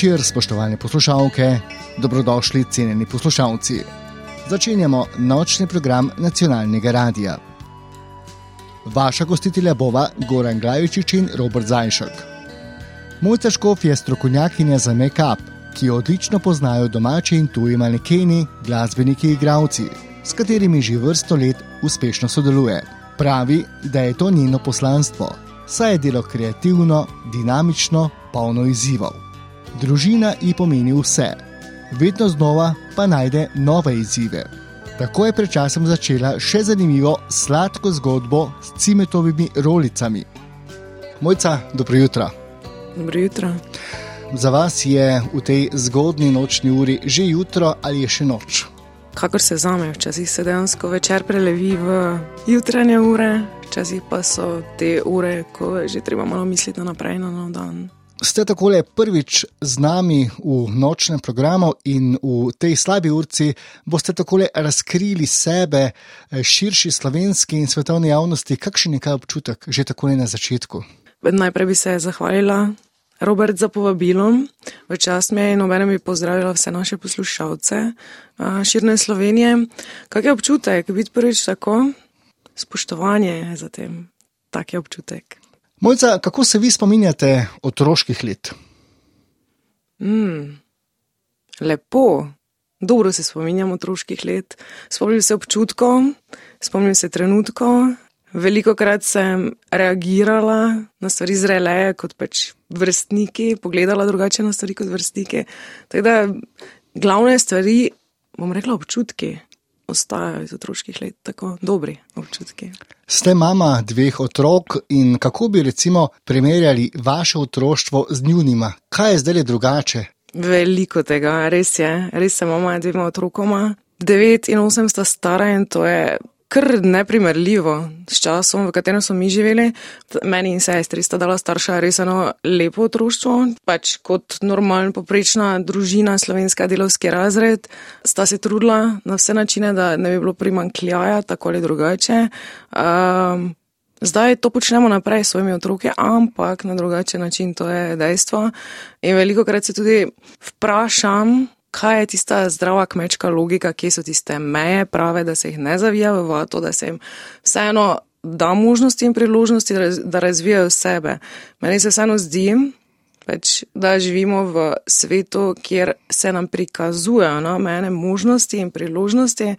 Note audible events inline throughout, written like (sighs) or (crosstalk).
Večer, spoštovane poslušalke, dobrodošli, cenjeni poslušalci. Začenjamo nočni program nacionalnega radia. Vaša gostitelja bova Goran Glavičič in Robert Zajšek. Mojca Škof je strokovnjakinja za make-up, ki jo odlično poznajo domači in tuji manekeni, glasbeniki in igravci, s katerimi že vrsto let uspešno sodeluje. Pravi, da je to njeno poslanstvo, saj je delo kreativno, dinamično, polno izzivov. Družina ji pomeni vse, vedno znova pa najde nove izzive. Tako je pred časom začela še zanimivo sladko zgodbo s cimetovimi rolicami. Mojca, dobro jutro. Dobro jutro. Za vas je v tej zgodni nočni uri že jutro ali je še noč? Kakor se zame, včasih se dejansko večer prelevi v jutranje ure, včasih pa so te ure, ko že treba malo misliti naprej na nov dan. Ste tako prvič z nami v nočnem programu in v tej slabi urci boste tako razkrili sebe eh, širši slovenski in svetovni javnosti. Kakšen je kaj občutek že tako na začetku? Najprej bi se zahvalila Robert za povabilo. V čast mi je in obenem bi pozdravila vse naše poslušalce širne Slovenije. Kak je občutek biti prvič tako? Spoštovanje za tem. Tak je občutek. Mojca, kako se vi spominjate otroških let? Mm, lepo, dobro se spominjam otroških let. Spomnim se občutkov, spomnim se trenutkov. Veliko krat sem reagirala na stvari zreleje kot pač vrstniki, pogledala drugače na stvari kot vrstniki. Tako da glavne stvari, bom rekla, občutki ostajajo iz otroških let, tako dobri občutki. Ste mama dveh otrok in kako bi recimo primerjali vaše otroštvo z njunima? Kaj je zdaj drugače? Veliko tega, res je. Res sem mama dvema otrokoma. Devet in osem sta stara in to je kar neprimerljivo s časom, v katerem smo mi živeli. Meni in sestri sta dala starša res eno lepo otroštvo, pač kot normalna, poprečna družina, slovenska delovski razred, sta se trudila na vse načine, da ne bi bilo primankljaja, tako ali drugače. Um, Zdaj to počnemo naprej s svojimi otroki, ampak na drugačen način, to je dejstvo. In veliko krat se tudi vprašam, kaj je tista zdrava kmečka logika, kje so tiste meje prave, da se jih ne zavija v vato, da se jim vseeno da možnosti in priložnosti, da razvijajo sebe. Meni se vseeno zdi, pač, da živimo v svetu, kjer se nam prikazujejo no, mene možnosti in priložnosti.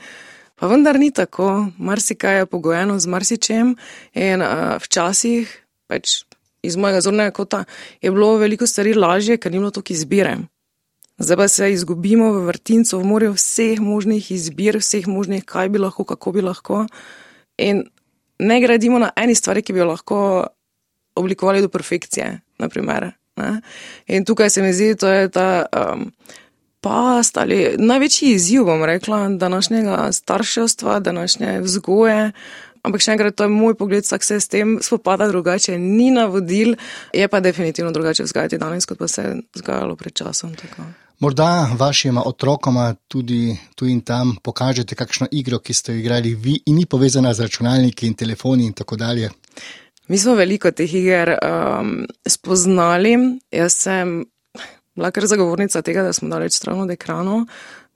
Pa vendar ni tako, marsikaj je pogojeno z marsičem in uh, včasih, pač iz mojega zornega kota, je bilo veliko stvari lažje, ker ni bilo toliko izbire. Zdaj pa se izgubimo v vrtincu, v morju vseh možnih izbir, vseh možnih, kaj bi lahko, kako bi lahko. In ne gradimo na eni stvari, ki bi jo lahko oblikovali do perfekcije. Naprimer, in tukaj se mi zdi, da je ta um, past ali največji izziv, bom rekla, današnjega starševstva, današnje vzgoje. Ampak še enkrat, to je moj pogled, vsak se s tem spopada drugače, ni navodil, je pa definitivno drugače vzgajati danes, kot pa se je vzgajalo pred časom. Tako. Morda vašima otrokoma tudi tu in tam pokažete kakšno igro, ki ste jo igrali vi in ni povezana z računalniki in telefoni in tako dalje. Mi smo veliko teh iger um, spoznali. Jaz sem bila kar zagovornica tega, da smo daleč stran od ekranov,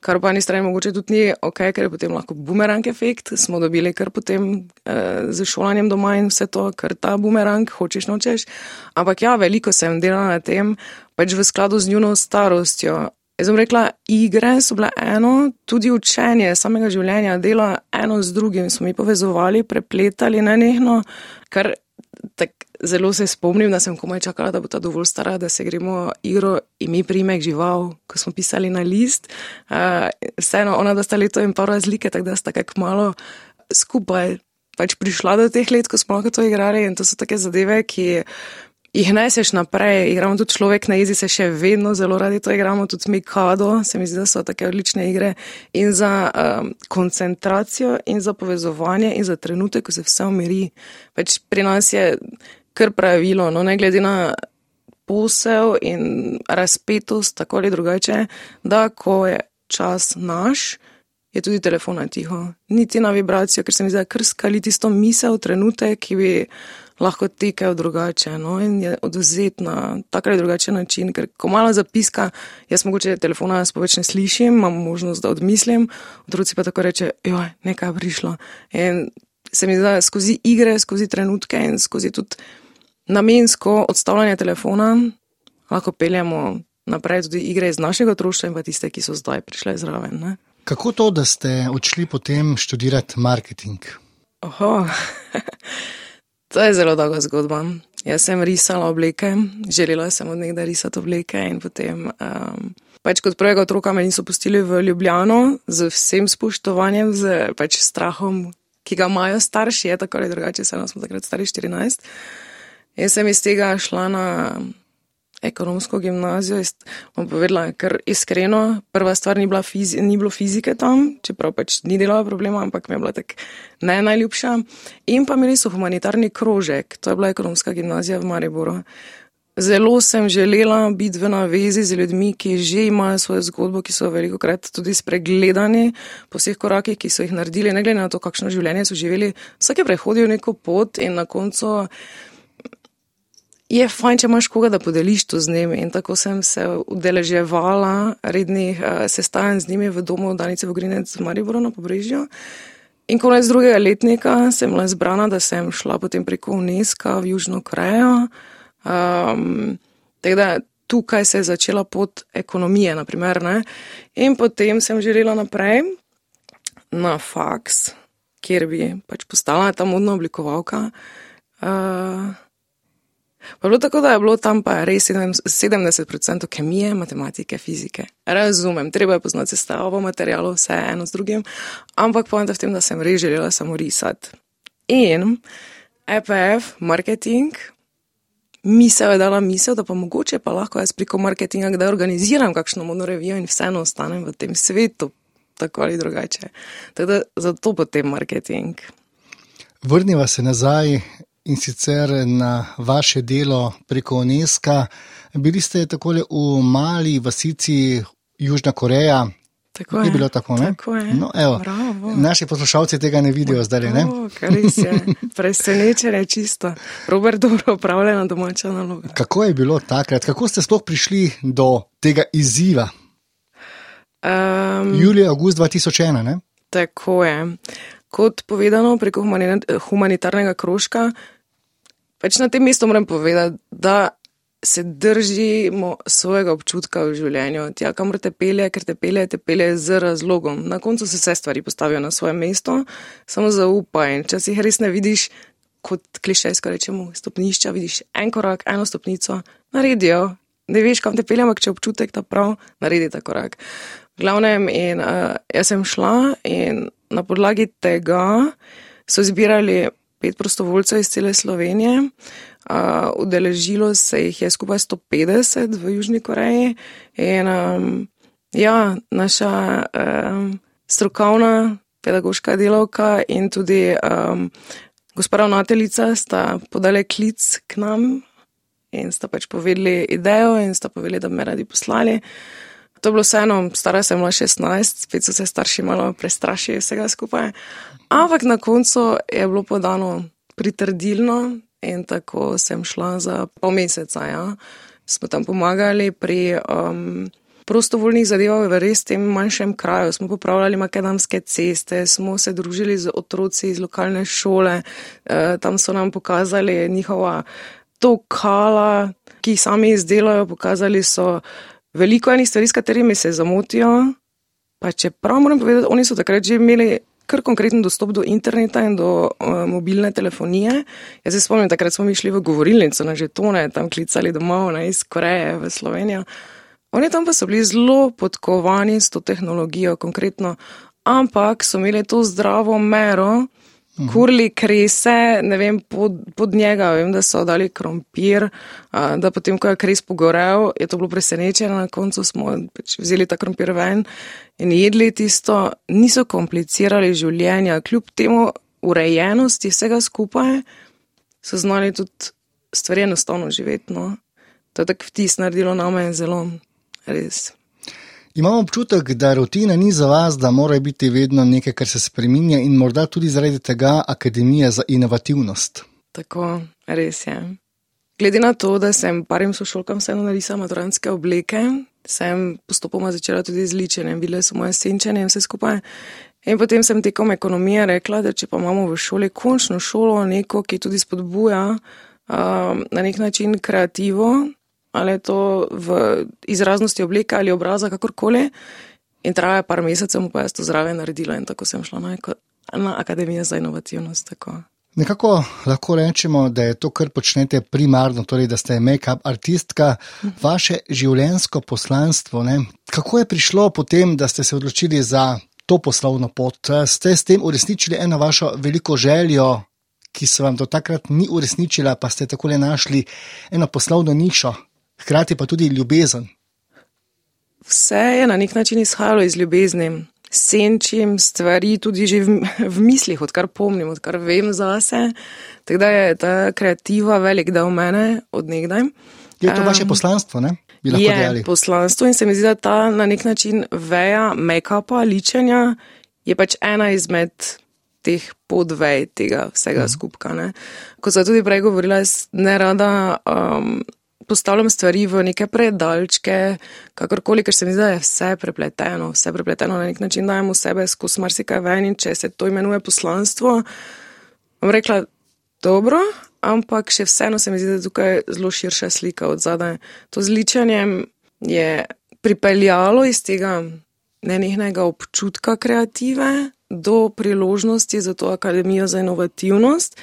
kar pa ni strani mogoče tudi ni ok, ker je potem lahko bumerang efekt. Smo dobili kar potem uh, z šolanjem doma in vse to, kar ta bumerang hočeš nočeš. Ampak ja, veliko sem delala na tem, pač v skladu z njuno starostjo. Jaz sem rekla, igre so bile eno, tudi učenje samega življenja, delo eno z drugim, smo mi povezovali, prepletali na nehno, kar tak, zelo se spomnim, da sem komaj čakala, da bo ta dovolj stara, da se gremo igro in mi primek žival, ko smo pisali na list. Vseeno, ona da sta leto in pol razlike, tako da sta kak malo skupaj pač prišla do teh let, ko smo lahko to igrali in to so take zadeve, ki jih neseš naprej. Igramo tudi človek na jezi, se še vedno zelo radi to igramo, tudi mi kado, se mi zdi, da so take odlične igre in za um, koncentracijo in za povezovanje in za trenutek, ko se vse umiri. Pač pri nas je kar pravilo, no ne glede na posel in razpetost, tako ali drugače, da ko je čas naš, je tudi telefon tiho. Niti na vibracijo, ker se mi zdi, krskali tisto misel, trenutek, ki bi lahko tekel drugače. No? In je oduzet na tak ali drugačen način, ker ko malo zapiska, jaz mogoče telefona jaz več ne slišim, imam možnost, da odmislim, otroci pa tako reče, joj, nekaj prišlo. In se mi zdi, da skozi igre, skozi trenutke in skozi tudi namensko odstavljanje telefona lahko peljemo naprej tudi igre iz našega otroštva in pa tiste, ki so zdaj prišle zraven. Ne? Kako to, da ste odšli potem študirati marketing? Oho. (laughs) To je zelo dolga zgodba. Jaz sem risala obleke, želela sem od nekdaj risati obleke in potem. Um, Pač kot prvega otroka me niso pustili v Ljubljano z vsem spoštovanjem, z pač strahom, ki ga imajo starši, je tako ali drugače, se nas smo takrat stari 14. Jaz sem iz tega šla na ekonomsko gimnazijo, bom povedala, ker iskreno, prva stvar ni, fizi, ni bilo fizike tam, čeprav pač ni delala problema, ampak mi je bila tak ne najljubša. In pa imeli so humanitarni krožek, to je bila ekonomska gimnazija v Mariboru. Zelo sem želela biti v navezi z ljudmi, ki že imajo svojo zgodbo, ki so veliko krat tudi spregledani po vseh korakih, ki so jih naredili, ne glede na to, kakšno življenje so živeli. Vsake prehodijo neko pot in na koncu je fajn, če imaš koga, da podeliš to z njimi. In tako sem se udeleževala rednih uh, sestajanj z njimi v domu Danice Vogrinec v Mariboru na pobrežju. In konec drugega letnika sem bila zbrana, da sem šla potem preko UNESCO v Južno Korejo. Um, da tukaj se je začela pot ekonomije, naprimer, ne? in potem sem želela naprej na faks, kjer bi pač postala ta modna oblikovalka. Uh, Pa bilo tako, da je bilo tam pa res 70% kemije, matematike, fizike. Razumem, treba je poznati sestavo materijalov, vse eno z drugim, ampak pojem v tem, da sem res želela samo risati. In EPF, marketing, misel je dala misel, da pa mogoče pa lahko jaz preko marketinga, da organiziram kakšno modno revijo in vseeno ostanem v tem svetu, tako ali drugače. Tako da zato potem marketing. Vrniva se nazaj in sicer na vaše delo preko UNESCO. Bili ste tako v mali vasici Južna Koreja. Tako je, je bilo tako. tako je. No, evo, naši poslušalci tega ne vidijo zdaj. Ne? Presenečenje je čisto. Robert, dobro upravljena domača naloga. Kako je bilo takrat? Kako ste sploh prišli do tega izziva? Um, Julija, august 2001. Ne? Tako je. Kot povedano preko humanitarnega krožka, Pač na tem mestu moram povedati, da se držimo svojega občutka v življenju. Tja, kamor te pelje, ker te pelje, te pelje z razlogom. Na koncu se vse stvari postavijo na svoje mesto, samo zaupaj. Če si jih res ne vidiš, kot klišejsko rečemo, stopnišča, vidiš en korak, eno stopnico, naredijo. Ne veš, kam te pelje, ampak če občutek ta prav, naredi ta korak. V glavnem, in, uh, jaz sem šla in na podlagi tega so zbirali pet prostovoljcev iz cele Slovenije. Uh, udeležilo se jih je skupaj 150 v Južni Koreji. In um, ja, naša um, strokovna pedagoška delavka in tudi um, gospod ravnateljica sta podali klic k nam in sta pač povedali idejo in sta povedali, da bi me radi poslali. To je bilo vseeno, stara sem bila 16, spet so se starši malo prestrašili vsega skupaj. Ampak na koncu je bilo podano pritrdilno in tako sem šla za pol meseca. Ja. Smo tam pomagali pri um, prostovoljnih zadevah v res tem manjšem kraju. Smo popravljali makadamske ceste, smo se družili z otroci iz lokalne šole, e, tam so nam pokazali njihova tokala, ki jih sami izdelajo, pokazali so veliko enih stvari, s katerimi se zamotijo. Pa čeprav moram povedati, oni so takrat že imeli kar konkreten dostop do interneta in do uh, mobilne telefonije. Jaz se spomnim, takrat smo šli v govorilnico na žetone, tam klicali domov ne, iz Koreje v Slovenijo. Oni tam pa so bili zelo podkovani s to tehnologijo, konkretno, ampak so imeli to zdravo mero, Mhm. kurli krese, ne vem, pod, pod njega, vem, da so dali krompir, a, da potem, ko je kres pogorel, je to bilo presenečenje, na koncu smo pač vzeli ta krompir ven in jedli tisto, niso komplicirali življenja, kljub temu urejenosti vsega skupaj, so znali tudi stvari enostavno živeti. No. To je tako vtis naredilo name in zelo res. Imamo občutek, da rutina ni za vas, da mora biti vedno nekaj, kar se spremenja, in morda tudi zaradi tega Akademija za inovativnost. Tako, res je. Glede na to, da sem parim sošolkam vseeno narisala maturantske obleke, sem postopoma začela tudi z ličenjem, bile so moje senčenje in vse skupaj. In potem sem tekom ekonomije rekla, da če pa imamo v šoli končno šolo, neko, ki tudi spodbuja uh, na nek način kreativo, ali je to v izraznosti oblike ali obraza, kakorkoli. In traja par mesecev, pa jaz to zraven naredila in tako sem šla na, na Akademijo za inovativnost. Tako. Nekako lahko rečemo, da je to, kar počnete primarno, torej da ste make-up artistka, vaše življenjsko poslanstvo. Ne? Kako je prišlo potem, da ste se odločili za to poslovno pot? Ste s tem uresničili eno vašo veliko željo, ki se vam do takrat ni uresničila, pa ste tako le našli eno poslovno nišo, hkrati pa tudi ljubezen. Vse je na nek način izhajalo iz ljubezni. Senčim stvari tudi že v, v mislih, odkar pomnim, odkar vem zase. Tako da je ta kreativa velik del mene odnegdaj. Je to vaše poslanstvo, ne? Je dejali. poslanstvo in se mi zdi, da ta na nek način veja make-upa, ličenja je pač ena izmed teh podvej tega vsega uh mhm. -huh. skupka. Ko sem tudi prej govorila, ne rada um, postavljam stvari v neke predalčke, kakorkoli, ker se mi zdi, da je vse prepleteno, vse prepleteno na nek način, dajemo sebe skozi marsikaj ven in če se to imenuje poslanstvo, bom rekla, dobro, ampak še vseeno se mi zdi, da je tukaj zelo širša slika od zadaj. To zličanje je pripeljalo iz tega nenehnega občutka kreative do priložnosti za to akademijo za inovativnost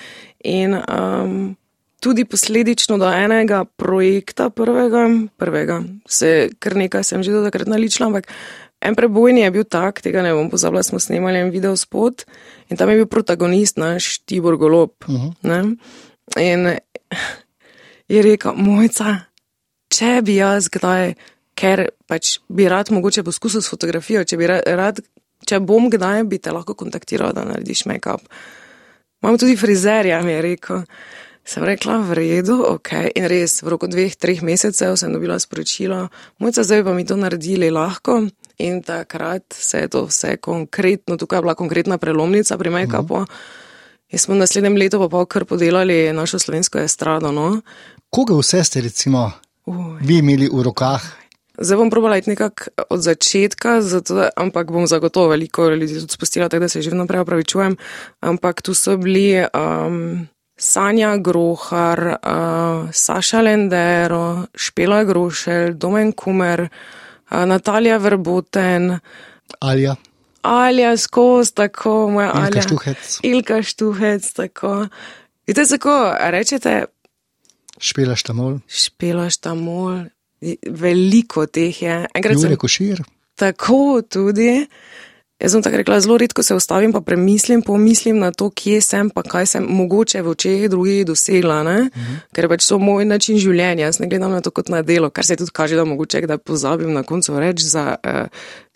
in um, tudi posledično do enega projekta, prvega, prvega, se kar nekaj sem že do takrat naličila, ampak en prebojni je bil tak, tega ne bom pozabila, smo snemali en video spot in tam je bil protagonist naš Tibor Golob. Uh -huh. In je rekel, mojca, če bi jaz kdaj, ker pač bi rad mogoče poskusil s fotografijo, če bi rad, če bom kdaj, bi te lahko kontaktiral, da narediš make-up. Imam tudi frizerja, mi je rekel. Sem rekla, v redu, ok. In res, v roku dveh, treh mesecev sem dobila sporočilo, mojca zdaj pa mi to naredili lahko. In takrat se je to vse konkretno, tukaj je bila konkretna prelomnica pri make-upu. In smo v naslednjem letu pa pol kar podelali našo slovensko estrado. No. Koga vse ste recimo Uj. vi imeli v rokah? Zdaj bom probala iti nekako od začetka, zato, ampak bom zagotovo veliko ljudi tudi spustila, tako da se že vnaprej opravičujem. Ampak tu so bili. Um, Sanja Grohar, uh, Saša Lendero, Špela Grošelj, Domen Kumer, uh, Natalija Verboten. Alja. Alja skozi, tako moja Ilka Alja. Štuhec. Ilka Štuhec, tako. Vidite, kako rečete? Špela Štamol. Špela Štamol. Veliko teh je. Enkrat sem rekel šir. Tako tudi. Jaz sem tako rekla, zelo redko se ustavim, pa premislim, pomislim na to, kje sem, pa kaj sem mogoče v očeh drugih dosegla, uh mhm. -huh. ker pač so moj način življenja. Jaz ne gledam na to kot na delo, kar se tudi kaže, da mogoče kdaj pozabim na koncu reči za uh,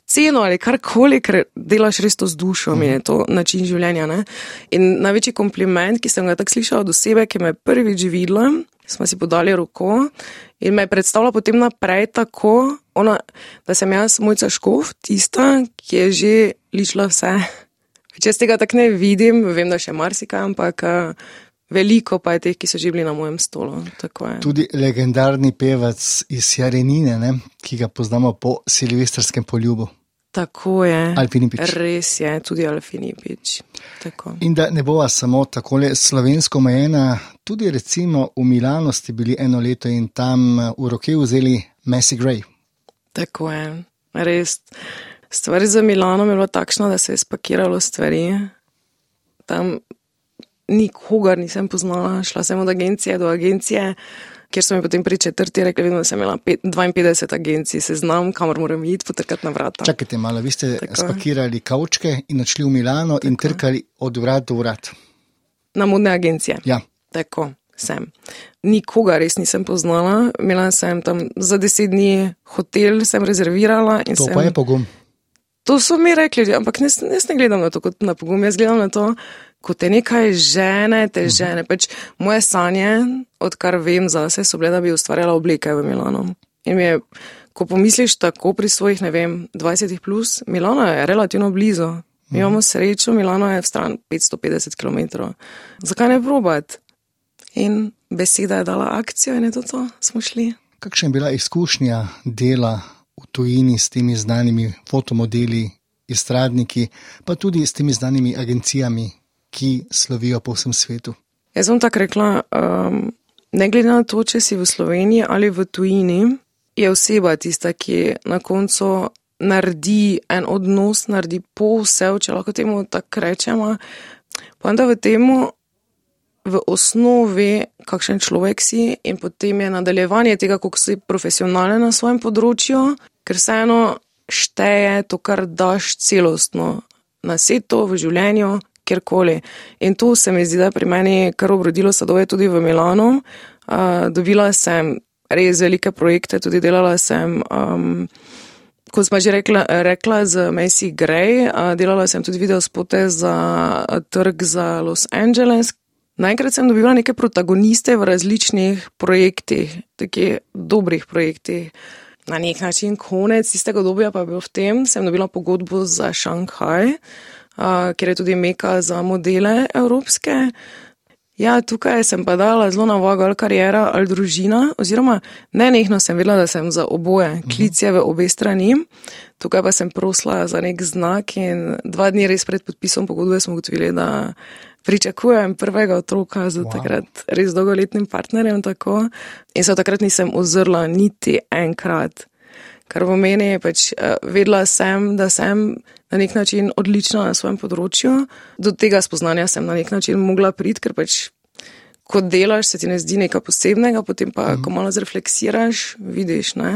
ceno ali karkoli, ker delaš res to z dušo, uh -huh. mi je to način življenja. Ne? In največji kompliment, ki sem ga tako slišala od osebe, ki me je prvič videla, smo si podali roko in me je predstavila potem naprej tako, ona, da sem jaz mojca škov, tista, ki je že ličila vse. Če z tega tako ne vidim, vem, da še marsikaj, ampak veliko pa je teh, ki so že bili na mojem stolu. Tudi legendarni pevec iz Jarenine, ne, ki ga poznamo po silvestrskem poljubu. Tako je. Alfinipič. Res je, tudi Alfinipič. In da ne bova samo tako slovensko omejena, tudi recimo v Milano ste bili eno leto in tam v roke vzeli Messi Gray. Tako je, res. Stvar za Milano je bila takšna, da se je spakiralo stvari. Tam nikogar nisem poznala, šla sem od agencije do agencije kjer so mi potem pri četrti rekli, da sem imela 52 agencij, se znam, kamor moram iti, potrkati na vrata. Čakajte malo, vi ste Tako. spakirali kavčke in odšli v Milano Tako. in trkali od vrat do vrat. Na modne agencije. Ja. Tako sem. Nikoga res nisem poznala, imela sem tam za deset dni hotel, sem rezervirala. To sem... pa je pogum. To so mi rekli, ampak jaz ne gledam na to kot na pogum, jaz gledam na to, ko te nekaj žene, te mhm. žene. Pač moje sanje, odkar vem zase, so bile, da bi ustvarjala oblike v Milano. In mi je ko pomisliš tako pri svojih, ne vem, 20 plus, Milano je relativno blizu. Mi imamo srečo, Milano je v stran 550 km. Zakaj ne probati? In beseda je dala akcijo in je to, to smo šli. Kakšna je bila izkušnja dela v tujini s temi znanimi fotomodeli, izstradniki, pa tudi s temi znanimi agencijami, ki slovijo po vsem svetu? Jaz bom tako rekla, um, ne glede na to, če si v Sloveniji ali v tujini, je oseba tista, ki na koncu naredi en odnos, naredi posel, če lahko temu tako rečemo. Da v tem, v osnovi, kakšen človek si in potem je nadaljevanje tega, kako si profesionalen na svojem področju, ker vseeno šteje to, kar daš celostno na svetu, v življenju, kjerkoli. In to se mi zdi, da pri meni kar obrodilo sadove tudi v Milano. Uh, dobila sem res velike projekte, tudi delala sem. Um, Kot smo že rekla, rekla z Macy Gray, delala sem tudi video spote za trg za Los Angeles. Naenkrat sem dobila neke protagoniste v različnih projektih, takih dobrih projektih. Na nek način konec tistega obdobja pa je bil v tem, sem dobila pogodbo za Šanghaj, kjer je tudi meka za modele evropske. Ja, tukaj sem pa dala zelo na vago ali karijera ali družina, oziroma ne nehno sem vedela, da sem za oboje, klic je v obe strani. Tukaj pa sem prosla za nek znak in dva dni res pred podpisom pogodbe smo ugotovili, da pričakujem prvega otroka z wow. takrat res dolgoletnim partnerjem tako. In se takrat nisem ozrla niti enkrat kar pomeni, pač uh, vedela sem, da sem na nek način odlična na svojem področju. Do tega spoznanja sem na nek način mogla priti, ker pač ko delaš, se ti ne zdi nekaj posebnega, potem pa, mm. ko malo zrefleksiraš, vidiš, ne,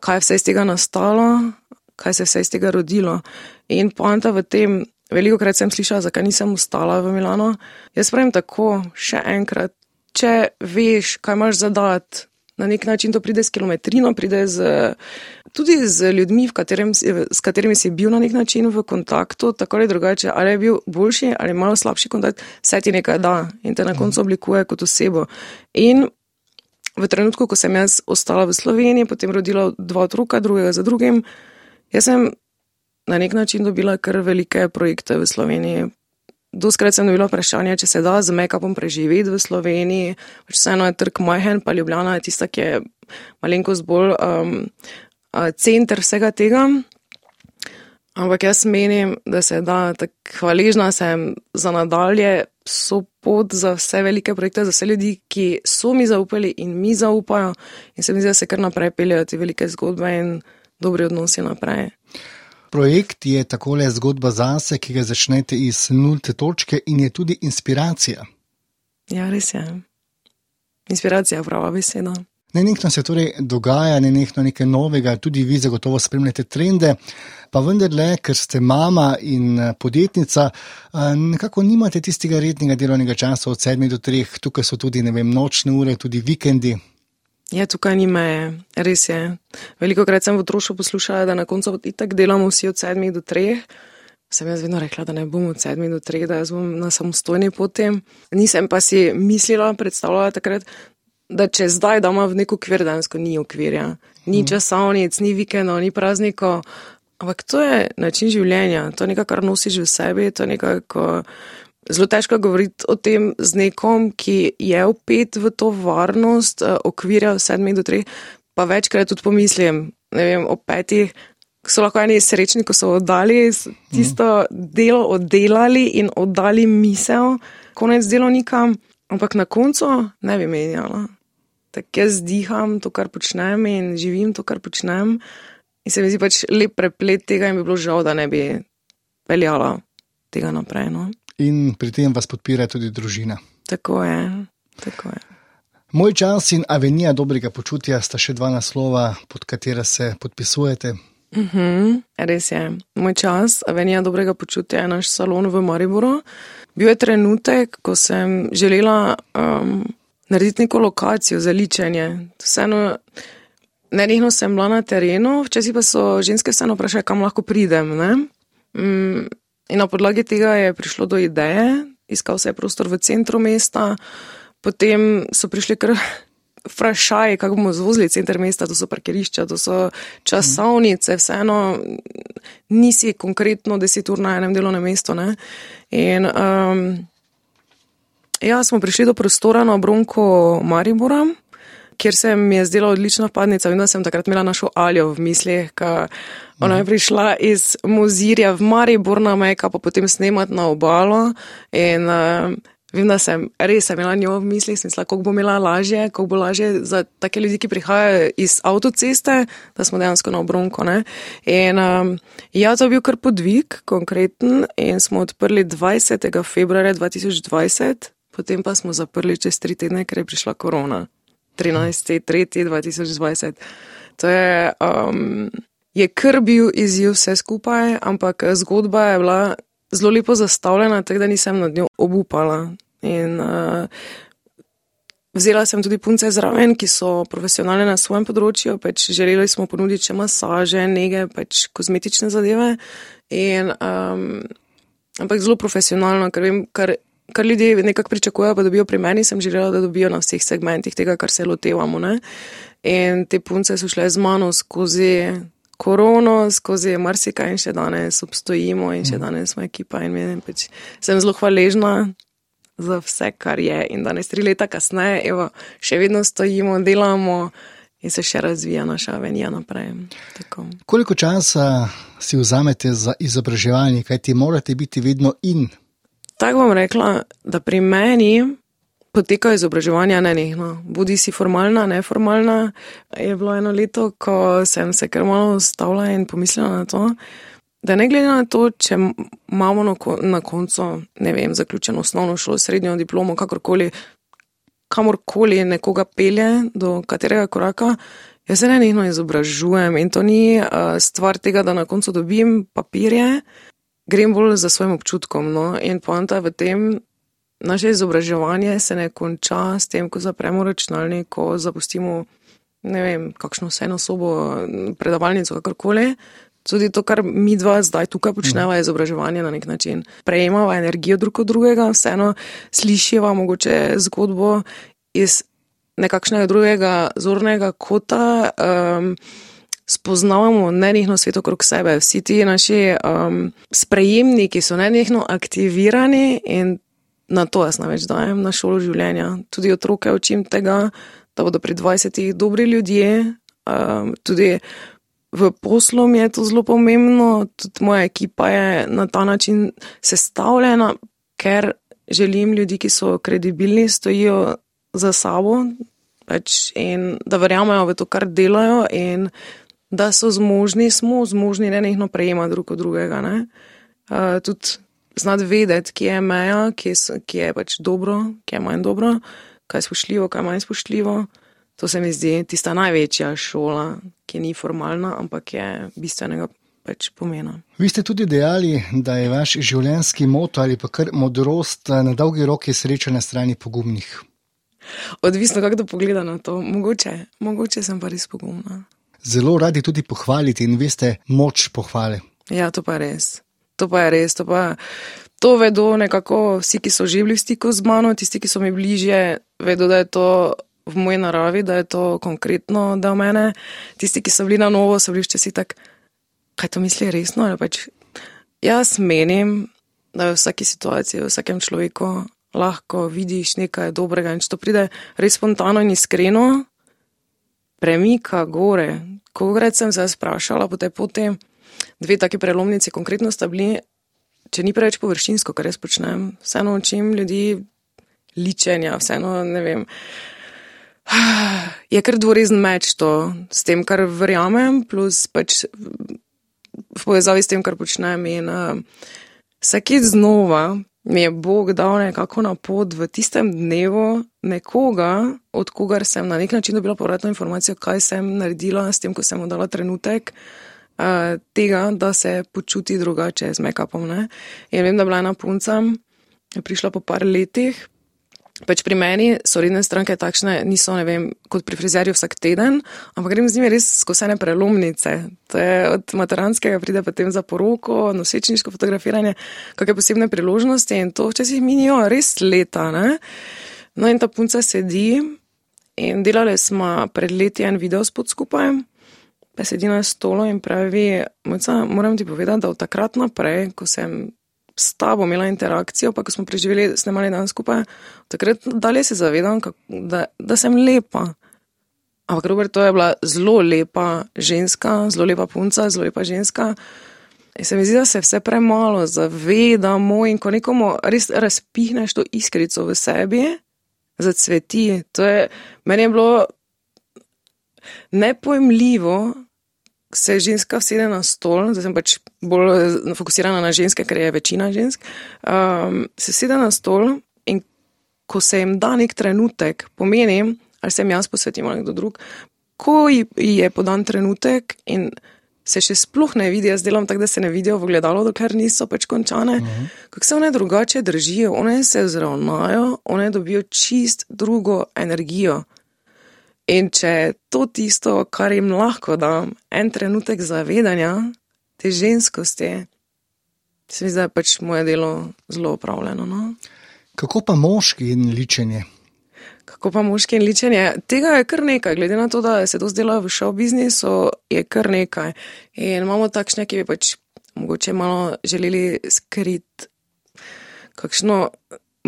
kaj vse iz tega nastalo, kaj se vse iz tega rodilo. In poanta v tem, veliko krat sem slišala, zakaj nisem ostala v Milano. Jaz pravim tako, še enkrat, če veš, kaj imaš zadati, na nek način to pride s kilometrino, pride z, tudi z ljudmi, katerim, s katerimi si bil na nek način v kontaktu, tako ali drugače, ali je bil boljši ali malo slabši kontakt, vse ti nekaj da in te na koncu oblikuje kot osebo. In v trenutku, ko sem jaz ostala v Sloveniji, potem rodila dva otroka, drugega za drugim, jaz sem na nek način dobila kar velike projekte v Sloveniji. Doskrat sem dobila vprašanje, če se da z make-upom preživeti v Sloveniji, pač vseeno je trg majhen, pa Ljubljana je tista, ki je malenkost bolj um, center vsega tega. Ampak jaz menim, da se da, tako hvaležna sem za nadalje, so pot za vse velike projekte, za vse ljudi, ki so mi zaupali in mi zaupajo in se mi zdi, da se kar naprej peljajo te velike zgodbe in dobri odnosi naprej. Projekt je takole zgodba zase, ki ga začnete iz nulte točke in je tudi inspiracija. Ja, res je. Inspiracija je prava beseda. Nenehno se torej dogaja, nenehno nekaj novega, tudi vi zagotovo spremljate trende, pa vendarle, ker ste mama in eh, podjetnica, eh, nekako nimate tistega rednega delovnega časa od 7 do 3, tukaj so tudi vem, nočne ure, tudi vikendi. Ja, tukaj ni meje, res je. Veliko krat sem v otroštvu poslušala, da na koncu itak delamo vsi od sedmih do treh. Sem jaz vedno rekla, da ne bom od sedmih do treh, da jaz bom na samostojni poti. Nisem pa si mislila, predstavljala takrat, da če zdaj doma v neko kvir, dansko ni okvirja. Ni mhm. časovnic, ni vikendov, ni praznikov. Ampak to je način življenja, to je nekaj, kar nosiš v sebi, to je nekaj, ko zelo težko govoriti o tem z nekom, ki je upet v to varnost, eh, okvirja od sedmih do treh, pa večkrat tudi pomislim, ne vem, o petih. So lahko eni srečni, ko so oddali tisto delo, oddelali in oddali misel, konec delovnika, ampak na koncu ne bi menjala. Tako jaz diham to, kar počnem in živim to, kar počnem. In se mi zdi pač lep preplet tega in bi bilo žal, da ne bi peljala tega naprej. No? In pri tem vas podpira tudi družina. Tako je. Tako je. Moj čas in avenija dobrega počutja sta še dva naslova, pod katera se podpisujete. Uh mhm, -huh, res je. Moj čas, avenija dobrega počutja je naš salon v Mariboru. Bil je trenutek, ko sem želela um, narediti neko lokacijo za ličenje. Vseeno, nenehno sem bila na terenu, včasih pa so ženske vseeno vprašali, kam lahko pridem. Mm, In na podlagi tega je prišlo do ideje, iskal se je prostor v centru mesta, potem so prišli kar (laughs) vprašaj, kako bomo zvozili center mesta, to so parkirišča, to so časovnice, vseeno nisi konkretno deset ur na enem delovnem mestu. Ne? In um, ja, smo prišli do prostora na obronku Maribora kjer se mi je zdela odlična padnica. Vem, da sem takrat imela našo Aljo v mislih, ker ona je prišla iz Mozirja v Maribor na Meka, pa potem snemati na obalo. In uh, vem, da sem res imela njo v mislih, smisla, kako bo imela lažje, kako bo lažje za take ljudi, ki prihajajo iz avtoceste, da smo dejansko na obronko. Ne? In um, ja, to je bil kar podvig, konkreten, in smo odprli 20. februarja 2020. Potem pa smo zaprli čez tri tedne, ker je prišla korona. 13.3.2020. To je, um, je kar bil izziv vse skupaj, ampak zgodba je bila zelo lepo zastavljena, tako da nisem nad njo obupala. In, uh, Vzela sem tudi punce zraven, ki so profesionalne na svojem področju, pač želeli smo ponuditi še masaže, nege, pač kozmetične zadeve. In, um, ampak zelo profesionalno, ker vem, kar kar ljudje nekako pričakujejo, da dobijo pri meni, sem želela, da dobijo na vseh segmentih tega, kar se lotevamo. Ne? In te punce so šle z mano skozi korono, skozi marsikaj in še danes obstojimo in še mhm. danes smo ekipa in menim, pač sem zelo hvaležna. Za vse, kar je, in danes, tri leta kasneje, evo, še vedno stojimo, delamo in se še razvija naša avenija naprej. Tako. Koliko časa si vzamete za izobraževanje, kaj ti morate biti vedno in Tako bom rekla, da pri meni potekajo izobraževanja nenehno. Bodi si formalna, neformalna. Je bilo eno leto, ko sem se kar malo ustavila in pomislila na to, da ne glede na to, če imamo na koncu, ne vem, zaključeno osnovno šolo, srednjo diplomo, kakorkoli, kamorkoli nekoga pelje do katerega koraka. Jaz se nenehno izobražujem in to ni uh, stvar tega, da na koncu dobim papirje, grem bolj za svojim občutkom. No? In poanta v tem, naše izobraževanje se ne konča s tem, ko zapremo računalnik, ko zapustimo ne vem, kakšno vseeno sobo, predavalnico, kakorkoli. Tudi to, kar mi dva zdaj tukaj počnemo, je izobraževanje na nek način. Prejemamo energijo drug od drugega, vseeno slišiva mogoče zgodbo iz nekakšnega drugega zornega kota. Um, spoznavamo nenehno svet okrog sebe. Vsi ti naši um, sprejemniki so nenehno aktivirani in na to jaz največ dajem na šolo življenja. Tudi otroke učim tega, da bodo pri 20-ih dobri ljudje. Um, tudi v poslu mi je to zelo pomembno, tudi moja ekipa je na ta način sestavljena, ker želim ljudi, ki so kredibilni, stojijo za sabo. Pač in da verjamejo v to, kar delajo, in da so zmožni, smo zmožni ne nekno prejemati drug od drugega. Uh, tudi znati vedeti, kje je meja, kje, so, kje je pač dobro, kje je manj dobro, kaj je spoštljivo, kaj je manj spoštljivo. To se mi zdi tista največja šola, ki ni formalna, ampak je bistvenega. Pač Vi ste tudi dejali, da je vaš življenjski moto ali pa kar modrost na dolgi rok je sreča na strani pogumnih. Odvisno, kako pogleda na to. Mogoče, mogoče sem pa res pogumna zelo radi tudi pohvaliti in veste moč pohvale. Ja, to pa je res. To pa je res. To, pa, to vedo nekako vsi, ki so živeli v stiku z mano, tisti, ki so mi bližje, vedo, da je to v moji naravi, da je to konkretno, da mene. Tisti, ki so bili na novo, so bili včasih tako, kaj to misli resno. Pač, jaz menim, da v vsaki situaciji, v vsakem človeku lahko vidiš nekaj dobrega in če to pride res spontano in iskreno, premika gore. Kograt sem se sprašala po tej poti, dve taki prelomnici, konkretno sta bili, če ni preveč površinsko, kar jaz počnem, vseeno učim ljudi ličenja, vseeno ne vem. (sighs) Je kar dvorezen meč to, s tem, kar verjamem, plus pač v povezavi s tem, kar počnem. In uh, vsakeč znova mi je Bog dal nekako na pot v tistem dnevu nekoga, od kogar sem na nek način dobila povratno informacijo, kaj sem naredila s tem, ko sem mu dala trenutek uh, tega, da se počuti drugače z make-upom. In vem, da bila ena punca, je prišla po par letih, Pač pri meni so redne stranke takšne, niso vem, kot pri frizerju vsak teden, ampak grem z njimi res skozi ene prelomnice. To je od materanskega pride potem za poroko, nosečniško fotografiranje, kakšne posebne priložnosti in to včasih minijo res leta. Ne? No in ta punca sedi in delali smo pred leti en video spod skupaj, pa sedi na stolu in pravi, moram ti povedati, da od takrat naprej, ko sem s tabo imela interakcijo, pa ko smo preživeli snemali dan skupaj, takrat dalje se zavedam, da, da sem lepa. Ampak Robert, to je bila zelo lepa ženska, zelo lepa punca, zelo lepa ženska. In se mi zdi, da se vse premalo zavedamo in ko nekomu res razpihneš to iskrico v sebi, zacveti. To je, meni je bilo nepojmljivo, se ženska vsede na stol, zdaj sem pač bolj fokusirana na ženske, ker je večina žensk, um, se sede na stol in ko se jim da nek trenutek, pomeni, ali se jim jaz posvetim ali kdo drug, ko ji je podan trenutek in se še sploh ne vidijo, jaz delam tako, da se ne vidijo v gledalo, dokler niso pač končane. Uh mhm. -huh. Kako se one drugače držijo, one se zravnajo, one dobijo čist drugo energijo. In če je to tisto, kar jim lahko dam, en trenutek zavedanja te ženskosti, se mi zdi, da je pač moje delo zelo upravljeno. No? Kako pa moški in ličenje? Kako pa moški in ličenje? Tega je kar nekaj, glede na to, da se to zdela v šov biznisu, je kar nekaj. In imamo takšne, ki bi pač mogoče malo želeli skriti kakšno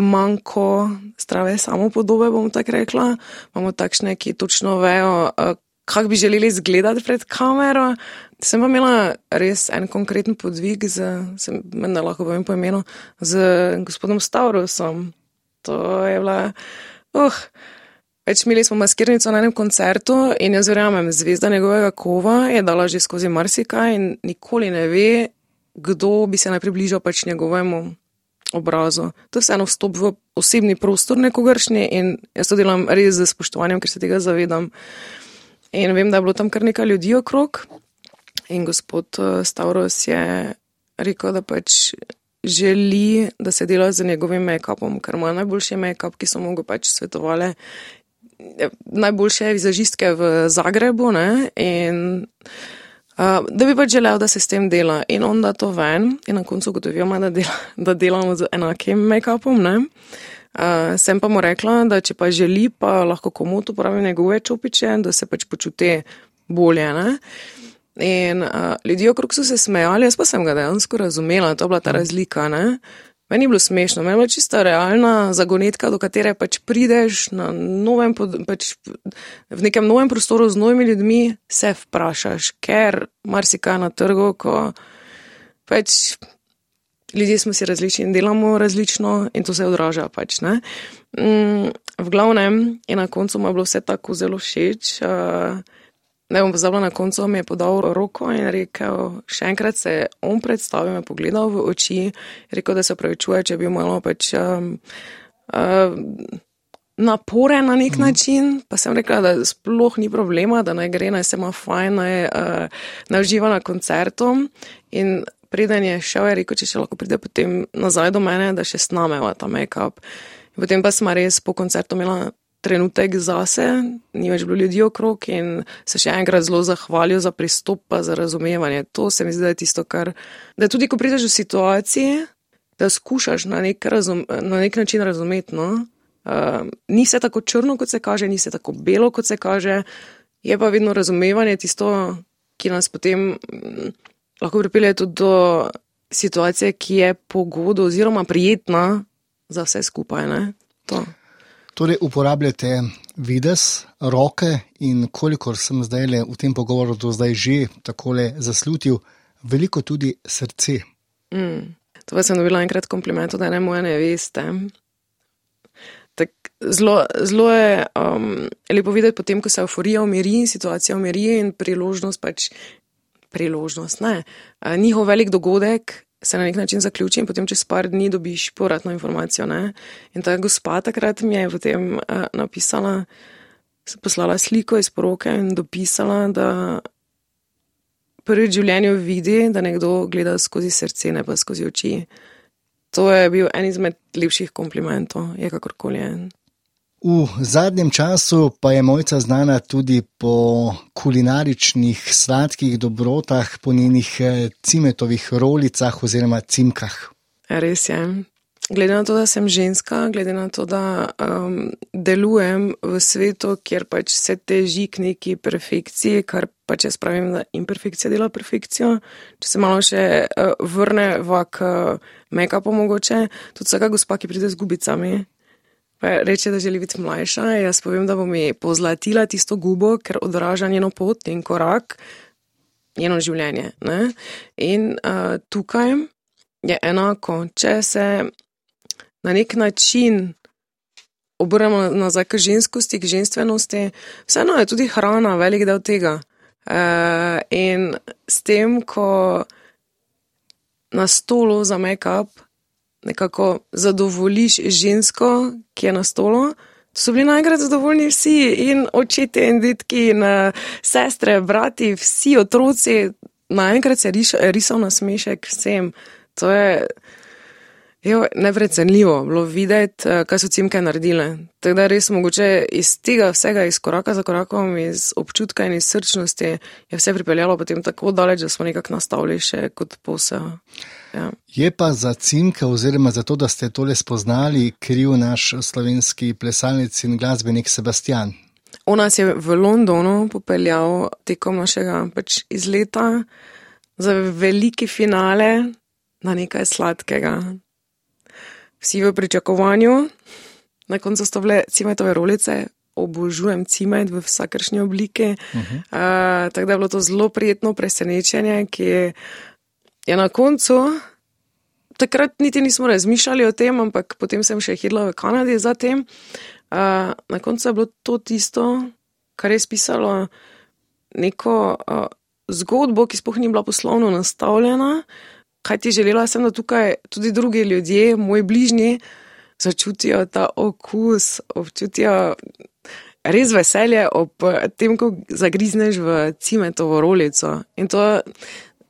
manjko zdrave samopodobe, bom tako rekla. Imamo takšne, ki točno vejo, eh, kako bi želeli izgledati pred kamero. Sem pa imela res en konkreten podvig, z, sem, ne lahko povem po imenu, z gospodom Stavrosom. To je bila. Uh, več imeli smo maskirnico na enem koncertu in jaz verjamem, zvezda njegovega kova je dala že skozi marsikaj in nikoli ne ve, kdo bi se naj približal pač njegovemu obrazu. To je vseeno vstop v osebni prostor nekogaršnji in jaz to delam res z spoštovanjem, ker se tega zavedam. In vem, da je bilo tam kar nekaj ljudi okrog in gospod eh, Stavros je rekel, da pač želi, da se dela z njegovim make-upom, ker ima najboljši make-up, ki so mu ga pač svetovali, najboljše vizažistke v Zagrebu. Ne? In uh, da bi pač želel, da se s tem dela. In on da to ven, in na koncu ugotovimo, da, dela, (laughs) da delamo z enakim make-upom. Uh, sem pa mu rekla, da če pa želi, pa lahko komu uporabi njegove čopiče, da se pač počuti bolje. Ne? In uh, ljudje okrog so se smejali, jaz pa sem ga dejansko razumela, to je bila ta razlika. Ne? Meni je bilo smešno, meni je bila čista realna zagonetka, do katere pač prideš novem, pač v nekem novem prostoru z novimi ljudmi, se vprašaš, ker marsikaj na trgu, ko pač ljudje smo si različni in delamo različno in to se odraža pač. Mm, v glavnem je na koncu mu bilo vse tako zelo všeč. Uh, Ne bom pozabila, na koncu mi je podal roko in rekel, še enkrat se je on predstavil, me pogledal v oči, rekel, da se pravičuje, če bi malo pač um, uh, naporen na nek mm. način. Pa sem rekla, da sploh ni problema, da naj gre, naj se ima fajn, naj, uh, naj uživa na koncertu. In preden je šel, je rekel, če še lahko pride potem nazaj do mene, da še snameva ta make-up. Potem pa smo res po koncertu imela trenutek zase, ni več bilo ljudi okrog in se še enkrat zelo zahvalil za pristop, pa za razumevanje. To se mi zdi, da je tisto, kar. Da tudi, ko prideš v situacije, da skušaš na nek, razum, na nek način razumeti. No? Uh, ni se tako črno, kot se kaže, ni se tako belo, kot se kaže, je pa vedno razumevanje tisto, ki nas potem m, lahko pripelje tudi do situacije, ki je pogodo oziroma prijetna za vse skupaj. Torej, uporabljate vides, roke in kolikor sem zdaj le v tem pogovoru do zdaj že tako le zaslutil, veliko tudi srce. Mm. To pa sem dobila enkrat kompliment, da ne moje ne veste. Zelo, je um, lepo videti, potem, ko se euforija umiri in situacija umiri in priložnost pač. Priložnost, ne. Njihov velik dogodek se na nek način zaključi in potem čez par dni dobiš povratno informacijo. Ne? In ta gospa takrat mi je potem uh, napisala, poslala sliko iz poroke in dopisala, da prvi v življenju vidi, da nekdo gleda skozi srce, ne pa skozi oči. To je bil en izmed lepših komplimentov, je kakorkoli en. V zadnjem času pa je mojca znana tudi po kulinaričnih sladkih dobrotah, po njenih eh, cimetovih rolicah oziroma cimkah. Res je. glede na to, da sem ženska, glede na to, da um, delujem v svetu, kjer pač se teži k neki perfekciji, kar pač jaz pravim, da imperfekcija dela perfekcijo. Če se malo še uh, vrne v uh, make-upu mogoče, tudi vsaka gospa, ki pride z gubicami. Reče, da želi biti mlajša, jaz povem, da bo mi pozlatila tisto gubo, ker odraža njeno pot in korak, njeno življenje. Ne? In uh, tukaj je enako, če se na nek način obrnemo nazaj k ženskosti, k ženstvenosti, vseeno je tudi hrana velik del tega. Uh, in s tem, ko na stolu za make-up nekako zadovoljiš žensko, ki je na stolu, so bili najkrat zadovoljni vsi in očetje in detki in uh, sestre, brati, vsi otroci, naenkrat se je risal na smešek vsem. To je. Neprecenljivo bilo videti, eh, kaj so cimke naredile. Tako da res mogoče iz tega vsega, iz koraka za korakom, iz občutka in iz srčnosti, je vse pripeljalo potem tako daleč, da smo nekako nastavili še kot posel. Ja. Je pa za cimke, oziroma za to, da ste tole spoznali, kriv naš slovenski plesalec in glasbenik Sebastian. On nas je v Londonu popeljal tekom našega pač izleta za veliki finale na nekaj sladkega vsi v pričakovanju, na koncu so bile cimetove rolice, obožujem cimet v vsakršni obliki. Uh -huh. uh, tako da je bilo to zelo prijetno presenečenje, ki je, je na koncu. Takrat niti nismo razmišljali o tem, ampak potem sem še hitela v Kanadi za tem. Uh, na koncu je bilo to tisto, kar je spisalo neko uh, zgodbo, ki spohni bila poslovno nastavljena, kaj ti želela sem, da tukaj tudi drugi ljudje, moji bližnji, začutijo ta okus, občutijo res veselje ob tem, ko zagrizneš v cimetovo rolico. In to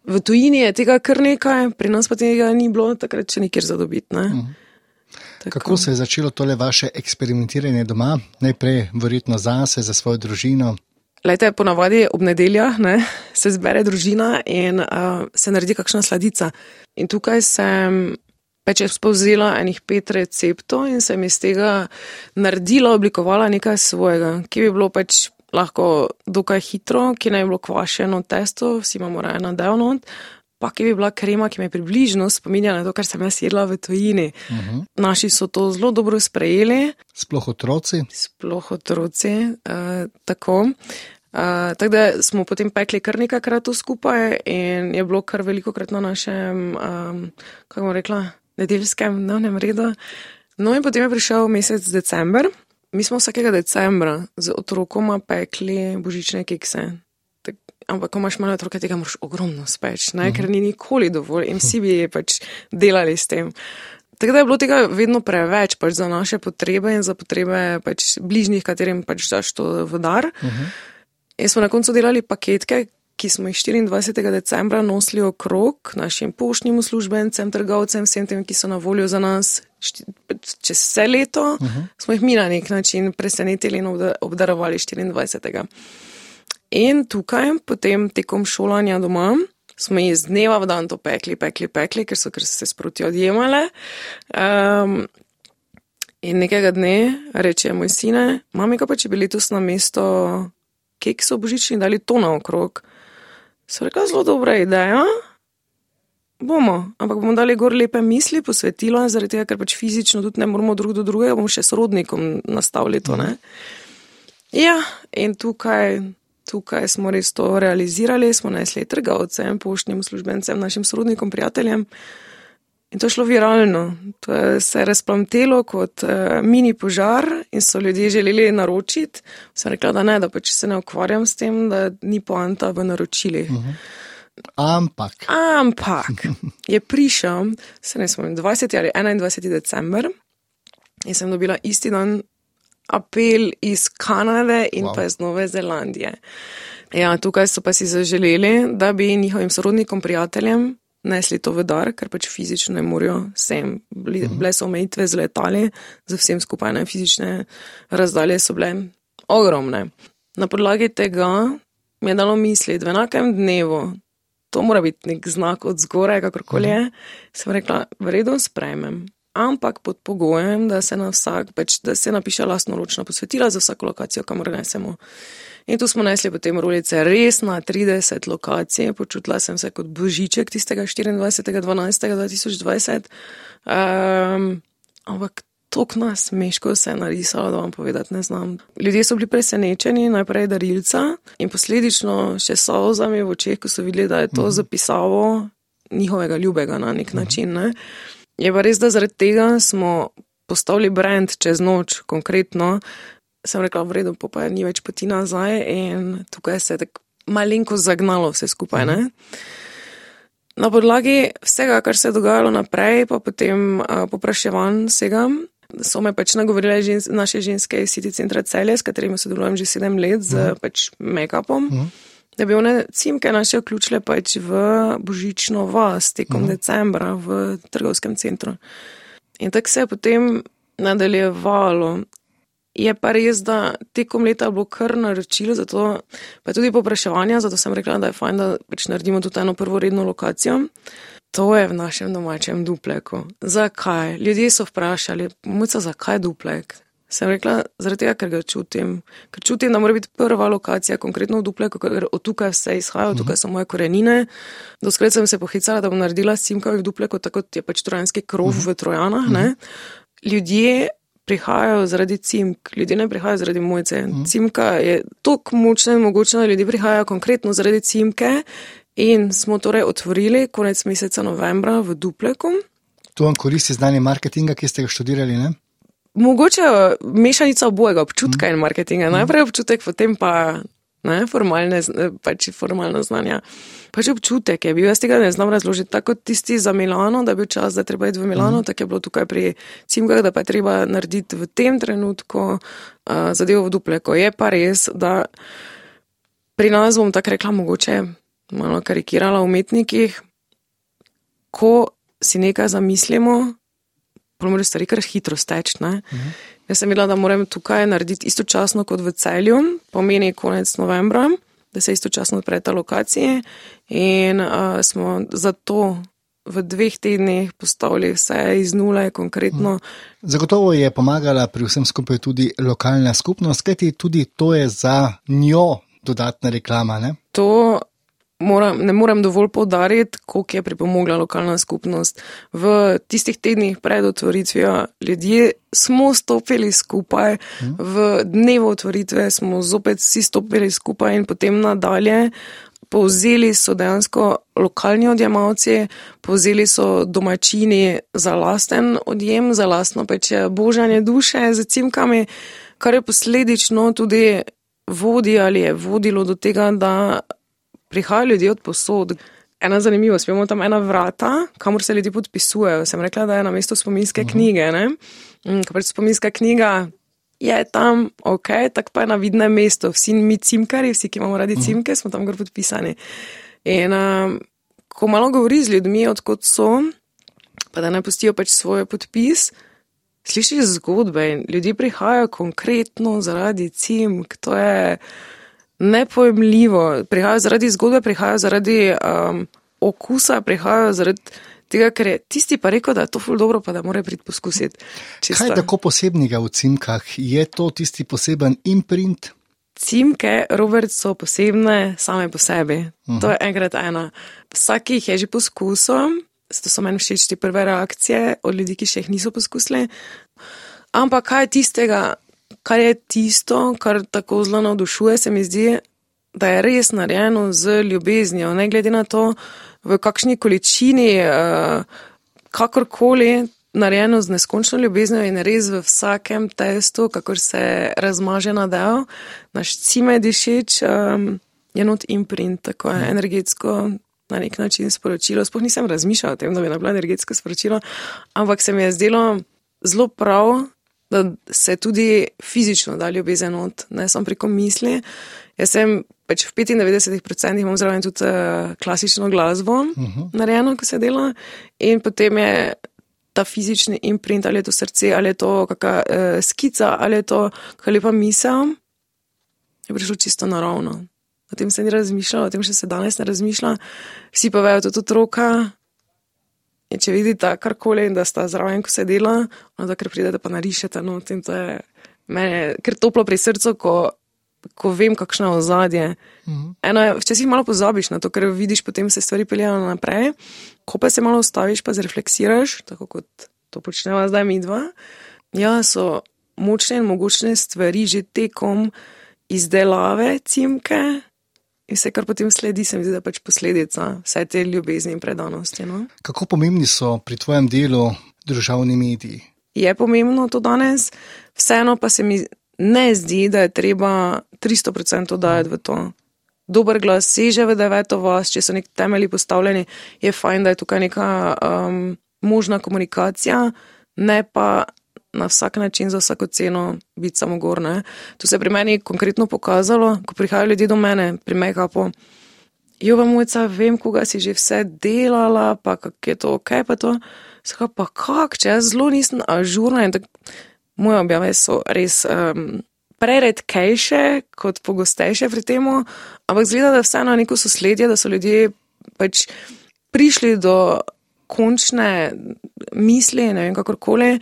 v tujini je tega kar nekaj, pri nas pa tega ni bilo takrat še nikjer zadobiti. Uh mhm. -huh. Kako se je začelo tole vaše eksperimentiranje doma? Najprej, verjetno zase, za svojo družino. Lejte, ponavadi ob nedeljah ne, se zbere družina in uh, se naredi kakšna sladica. In tukaj sem pač spovzela enih pet receptov in sem iz tega naredila, oblikovala nekaj svojega, ki bi bilo pač lahko dokaj hitro, ki naj bi bilo kvašeno testo, vsi imamo raje na delno, pa ki bi bila krema, ki me približno spominja na to, kar sem jaz jedla v tujini. Uh mhm. -huh. Naši so to zelo dobro sprejeli. Sploh otroci. Sploh otroci, uh, tako. Uh, tako da smo potem pekli kar nekajkrat skupaj in je bilo kar veliko krat na našem, um, kako bomo rekla, nedeljskem dnevnem redu. No in potem je prišel mesec december. Mi smo vsakega decembra z otrokoma pekli božične kekse ampak ko imaš malo otroka, tega moraš ogromno speč, ne? ker ni nikoli dovolj in vsi bi pač delali s tem. Tako da je bilo tega vedno preveč pač za naše potrebe in za potrebe pač bližnjih, katerim pač daš to v dar. Uh -huh. In smo na koncu delali paketke, ki smo jih 24. decembra nosili okrog našim poštnim uslužbencem, trgovcem, vsem tem, ki so na voljo za nas čez vse leto, uh -huh. smo jih mi na nek način presenetili in obdarovali 24. In tukaj, potem tekom šolanja doma, smo iz dneva v dan to pekli, pekli, pekli, ker so ker se sproti odjemale. Um, in nekega dne reče moj sine, mami, kaj pa če bi letos na mesto keksov božični dali to naokrog. So rekla, zelo dobra ideja. Bomo, ampak bomo dali gor lepe misli, posvetilo, zaradi tega, ker pač fizično tudi ne moramo drug do drugega, bomo še sorodnikom nastavili to. Ne? Ja, in tukaj tukaj smo res to realizirali, smo nesli trgovcem, poštnim uslužbencem, našim sorodnikom, prijateljem. In to je šlo viralno. To je se razplamtelo kot uh, mini požar in so ljudje želeli naročiti. Sem rekla, da ne, da pač se ne ukvarjam s tem, da ni poanta v naročilih. Uh mhm. -huh. Ampak. Ampak je prišel, se ne spomnim, 20. ali 21. december in sem dobila isti dan apel iz Kanade in wow. pa iz Nove Zelandije. Ja, tukaj so pa si zaželeli, da bi njihovim sorodnikom, prijateljem nesli to v dar, ker pač fizično ne morajo sem. Bile mhm. so omejitve z letali, za vsem skupaj ne fizične razdalje so bile ogromne. Na podlagi tega mi je dalo misliti, v enakem dnevu, to mora biti nek znak od zgoraj, kakorkoli je, sem rekla, v redu sprejmem. ampak pod pogojem, da se na vsak, pač, da se napiše lastno ročno posvetila za vsako lokacijo, kamor nesemo. In tu smo nesli potem rolice res na 30 lokacij, počutila sem se kot božiček tistega 24.12.2020. Um, ampak tok nas meško se je narisalo, da vam povedati ne znam. Ljudje so bili presenečeni, najprej darilca in posledično še solzami v očeh, ko so videli, da je to mhm. zapisalo njihovega ljubega na nek mhm. način. Ne? Je pa res, da zaradi tega smo postavili brand čez noč, konkretno. Sem rekla, v redu, pa ni več poti nazaj in tukaj se je tako malenko zagnalo vse skupaj. Ne? Na podlagi vsega, kar se je dogajalo naprej, pa potem uh, popraševanj vsega, so me pač nagovorile žens, naše ženske iz City Centra Celje, s katerimi sodelujem že sedem let z uh -huh. pač make-upom. Uh -huh. Da bi one cimke naše vključile pač v božično vas tekom uh -huh. decembra v trgovskem centru. In tako se je potem nadaljevalo. Je pa res, da tekom leta je bilo kar naročilo, zato pa tudi popraševanja, zato sem rekla, da je fajn, da pač naredimo tudi eno prvoredno lokacijo. To je v našem domačem dupleku. Zakaj? Ljudje so vprašali, muca, zakaj duplek? Sem rekla, zaradi tega, ker ga čutim. Ker čutim, da mora biti prva lokacija, konkretno v dupleku, ker od tukaj vse izhaja, od tukaj so moje korenine. Doskrat sem se pohicala, da bom naredila simkave v dupleku, tako kot je pač trojanski krov v Trojanah. Ne? Ljudje prihajajo zaradi cimk, ljudje ne prihajajo zaradi mojce. Cimka je tako močna in mogočna, da ljudje prihajajo konkretno zaradi cimke, In smo torej otvorili konec meseca novembra v Dupleku. To vam koristi znanje marketinga, ki ste ga študirali? Ne? Mogoče mešanica obojega občutka mm. in marketinga. Mm. Najprej občutek, potem pa ne, formalne, pač formalno znanje. Pač občutek je bil, jaz tega ne znam razložiti. Tako tisti za Milano, da je bil čas, da treba iti v Milano, mm. tako je bilo tukaj pri Cimgah, da pa je treba narediti v tem trenutku uh, zadevo v Dupleku. Je pa res, da pri nas bom tako rekla, mogoče malo karikirala v umetnikih, ko si nekaj zamislimo, pomeni stvari kar hitro steč. Mhm. -huh. Jaz sem videla, da moram tukaj narediti istočasno kot v celju, pomeni konec novembra, da se istočasno odpre ta lokacija in uh, smo zato. V dveh tednih postavili vse iz nule, konkretno. Mhm. Zagotovo je pomagala pri vsem skupaj tudi lokalna skupnost, kajti tudi to je za njo dodatna reklama. Ne? To moram, ne morem dovolj povdariti, koliko je pripomogla lokalna skupnost. V tistih tednih pred otvoritvijo ljudje smo stopili skupaj, v dnevu otvoritve smo zopet vsi stopili skupaj in potem nadalje. Povzeli so dejansko lokalni odjemalci, povzeli so domačini za lasten odjem, za lastno peče božanje duše z cimkami, kar je posledično tudi vodi ali je vodilo do tega, da prihajajo ljudje od posod. Ena zanimivost, imamo tam ena vrata, kamor se ljudje podpisujejo. Sem rekla, da je na mestu spominske mhm. knjige. Mm, Ker pač spominska knjiga je tam, ok, tako pa je na vidnem mestu. Vsi mi cimkari, vsi, ki imamo radi mhm. cimke, smo tam gor podpisani. In um, ko malo govori z ljudmi, odkot so, pa da ne pustijo pač svoj podpis. Slišiš zgodbe in ljudje prihajajo konkretno zaradi cimk. To je nepojemljivo. Prihajajo zaradi zgodbe, prihajajo zaradi um, okusa, prihajajo zaradi tega, ker je tisti pa rekel, da je to ful dobro, pa da mora priti poskusiti. Kaj je tako posebnega v cimkah? Je to tisti poseben imprint? Cimke, Robert, so posebne same po sebi. Uh -huh. To je enkrat ena. Vsak jih je že poskusil, zato so meni všeč te prve reakcije od ljudi, ki še jih niso poskusili. Ampak kaj je tistega, kar je tisto, kar tako zelo navdušuje, se mi zdi, da je res narejeno z ljubeznijo, ne glede na to, v kakšni količini, uh, kakorkoli, narejeno z neskončno ljubeznijo in res v vsakem testu, kakor se razmaže na del, naš cime dišeč, um, je not imprint, tako je energetsko. Na nek način sporočilo. Sploh nisem razmišljala o tem, da bi bilo energetsko sporočilo, ampak se mi je zdelo zelo prav, da se tudi fizično da ljubezen od, ne samo preko misli. Jaz sem pač v 95% imam zraven tudi uh, klasično glasbo uh mhm. -huh. narejeno, ko se dela, in potem je ta fizični imprint, ali je to srce, ali je to kakšna uh, skica, ali je to kakšna lepa misel, je prišlo čisto naravno. O tem se ni razmišljalo, o tem še se danes ne razmišlja. Vsi pa vejo, da je to otroka, In če vidite karkoli in da sta zraven, ko se dela, onda ker pridete pa narišete not in to je meni ker toplo pri srcu, ko, ko vem, kakšno je ozadje. Mhm. Eno je, včasih malo pozabiš na to, ker vidiš, potem se stvari peljejo naprej, ko pa se malo ustaviš, pa zrefleksiraš, tako kot to počneva zdaj mi dva. Ja, so močne in mogočne stvari že tekom izdelave cimke, In vse, kar potem sledi, se mi zdi, da je pač posledica vse te ljubezni in predanosti. No? Kako pomembni so pri tvojem delu državni mediji? Je pomembno to danes, vseeno pa se mi ne zdi, da je treba 300% dajati v to. Dober glas seže v deveto vas, če so neki temelji postavljeni, je fajn, da je tukaj neka um, možna komunikacija, ne pa na vsak način, za vsako ceno biti samo gorne. To se je pri meni konkretno pokazalo, ko prihajajo ljudje do mene, pri make-upu. Jo, vam mojca, vem, koga si že vse delala, pa kak je to, kaj pa to. Saka, pa kak, če jaz zelo nisem ažurna in tako, moje objave so res um, preredkejše kot pogostejše pri tem, ampak zgleda, da vseeno neko sosledje, da so ljudje pač prišli do končne misli, ne vem, kakorkoli,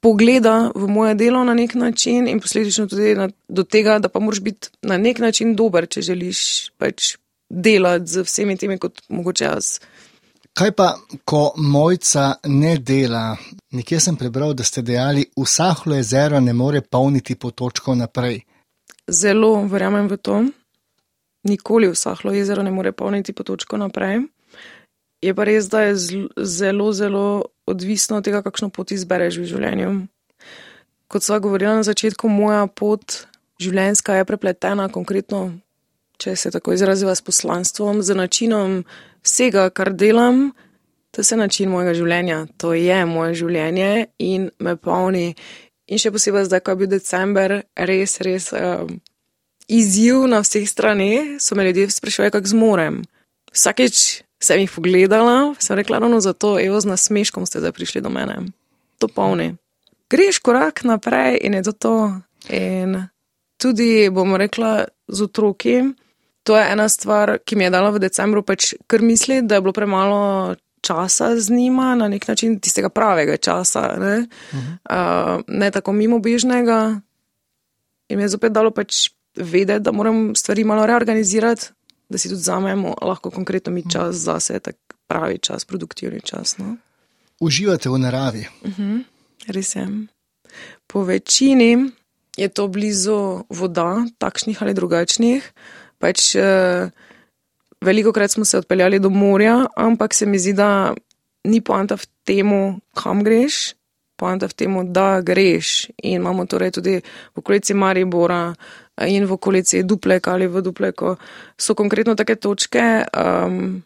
pogleda v moje delo na nek način in posledično tudi na, do tega, da pa moraš biti na nek način dober, če želiš pač delati z vsemi temi, kot mogoče jaz. Kaj pa, ko mojca ne dela? Nekje sem prebral, da ste dejali, vsahlo jezero ne more polniti potočkov naprej. Zelo verjamem v to. Nikoli vsahlo jezero ne more polniti potočkov naprej. Je pa res, da je zelo, zelo odvisno od tega, kakšno pot izbereš v življenju. Kot sva govorila na začetku, moja pot življenjska je prepletena, konkretno, če se tako izraziva s poslanstvom, z načinom vsega, kar delam. To je način mojega življenja, to je moje življenje in me polni. In še posebej zdaj, ko je bil december, res, res um, izziv na vseh straneh, so me ljudje sprašvali, kako zmorem. Vsakeč sem jih pogledala, sem rekla, no, zato je z nasmeškom ste zdaj prišli do mene. To polni. Greš korak naprej in je to to. In tudi, bomo rekla, z otroki. To je ena stvar, ki mi je dala v decembru, pač, ker misli, da je bilo premalo časa z njima, na nek način tistega pravega časa, ne, uh -huh. uh, ne tako mimobežnega. In mi je zopet dalo pač vedeti, da moram stvari malo reorganizirati, da si tudi zamemo, lahko konkretno mi čas za sebe, tak pravi čas, produktivni čas. No? Uživate v naravi. Uh mhm, -huh, res je. Po večini je to blizu voda, takšnih ali drugačnih. Pač, eh, veliko krat smo se odpeljali do morja, ampak se mi zdi, da ni poanta v tem, kam greš, poanta v tem, da greš. In imamo torej tudi v okolici Maribora in v okolici Duplek ali v Dupleku so konkretno take točke. Um,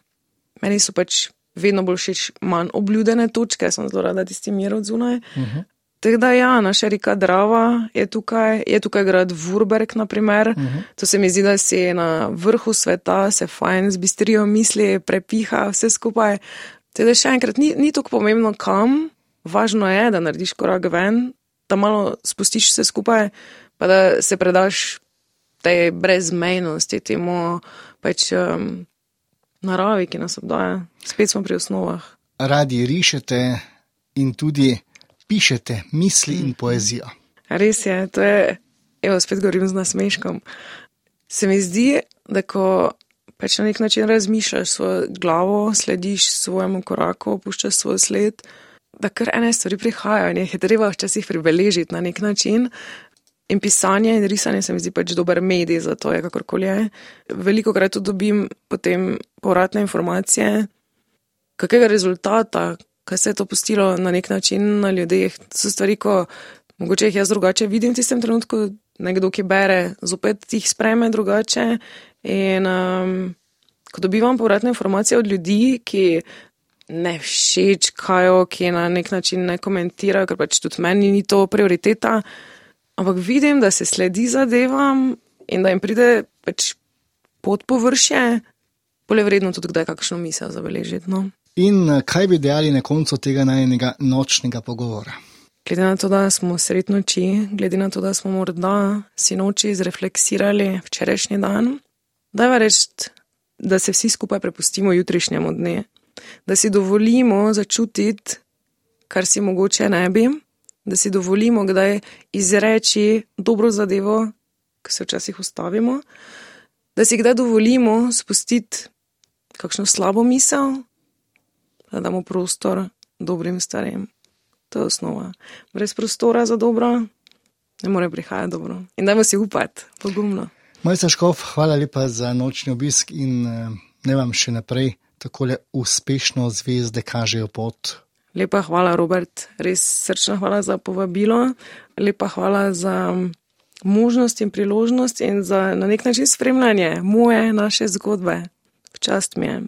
meni so pač vedno bolj všeč manj obljudene točke, sem zelo rada tisti mir od zunaj. Uh mhm. -huh. Tako da ja, naša reka Drava je tukaj, je tukaj grad Vurberg, naprimer. Uh mhm. -huh. To se mi zdi, da si na vrhu sveta, se fajn zbistrijo misli, prepiha vse skupaj. Teda še enkrat, ni, ni tako pomembno kam, važno je, da narediš korak ven, da malo spustiš vse skupaj, pa da se predaš tej brezmejnosti, temu pač um, naravi, ki nas obdaja. Spet smo pri osnovah. Radi rišete in tudi pišete misli in poezijo. Res je, to je, evo, spet govorim z nasmeškom. Se mi zdi, da ko pač na nek način razmišljaš svojo glavo, slediš svojemu koraku, opuščaš svoj sled da kar ene stvari prihajajo in jih je treba včasih pribeležiti na nek način. In pisanje in risanje se mi zdi pač dober medij za to, kakorkoli je. Veliko krat tudi dobim potem povratne informacije, kakega rezultata, kaj se je to postilo na nek način na ljudeh. To so stvari, ko mogoče jih jaz drugače vidim v tistem trenutku, nekdo, ki bere, zopet jih spreme drugače. In um, ko dobivam povratne informacije od ljudi, ki ne všeč, kaj ok, na nek način ne komentirajo, ker pač tudi meni ni to prioriteta. Ampak vidim, da se sledi zadevam in da jim pride pač pod površje, bolje vredno tudi, da je kakšno misel zabeležiti. No. In eh, kaj bi dejali na koncu tega najnega nočnega pogovora? Glede na to, da smo sred noči, glede na to, da smo morda si noči zrefleksirali včerajšnji dan, da je reči, da se vsi skupaj prepustimo jutrišnjemu dnevu da si dovolimo začutiti, kar si mogoče ne bi, da si dovolimo kdaj izreči dobro zadevo, ki se včasih ustavimo, da si kdaj dovolimo spustiti kakšno slabo misel, da damo prostor dobrim starim. To je osnova. Brez prostora za dobro ne more prihajati dobro. In dajmo si upati, pogumno. Mojca Škov, hvala lepa za nočni obisk in eh, ne vam še naprej tako uspešno zvezde kažejo pot. Lepa hvala, Robert, res srčna hvala za povabilo, lepa hvala za možnost in priložnost in za na nek način spremljanje moje, naše zgodbe. V čast mi je.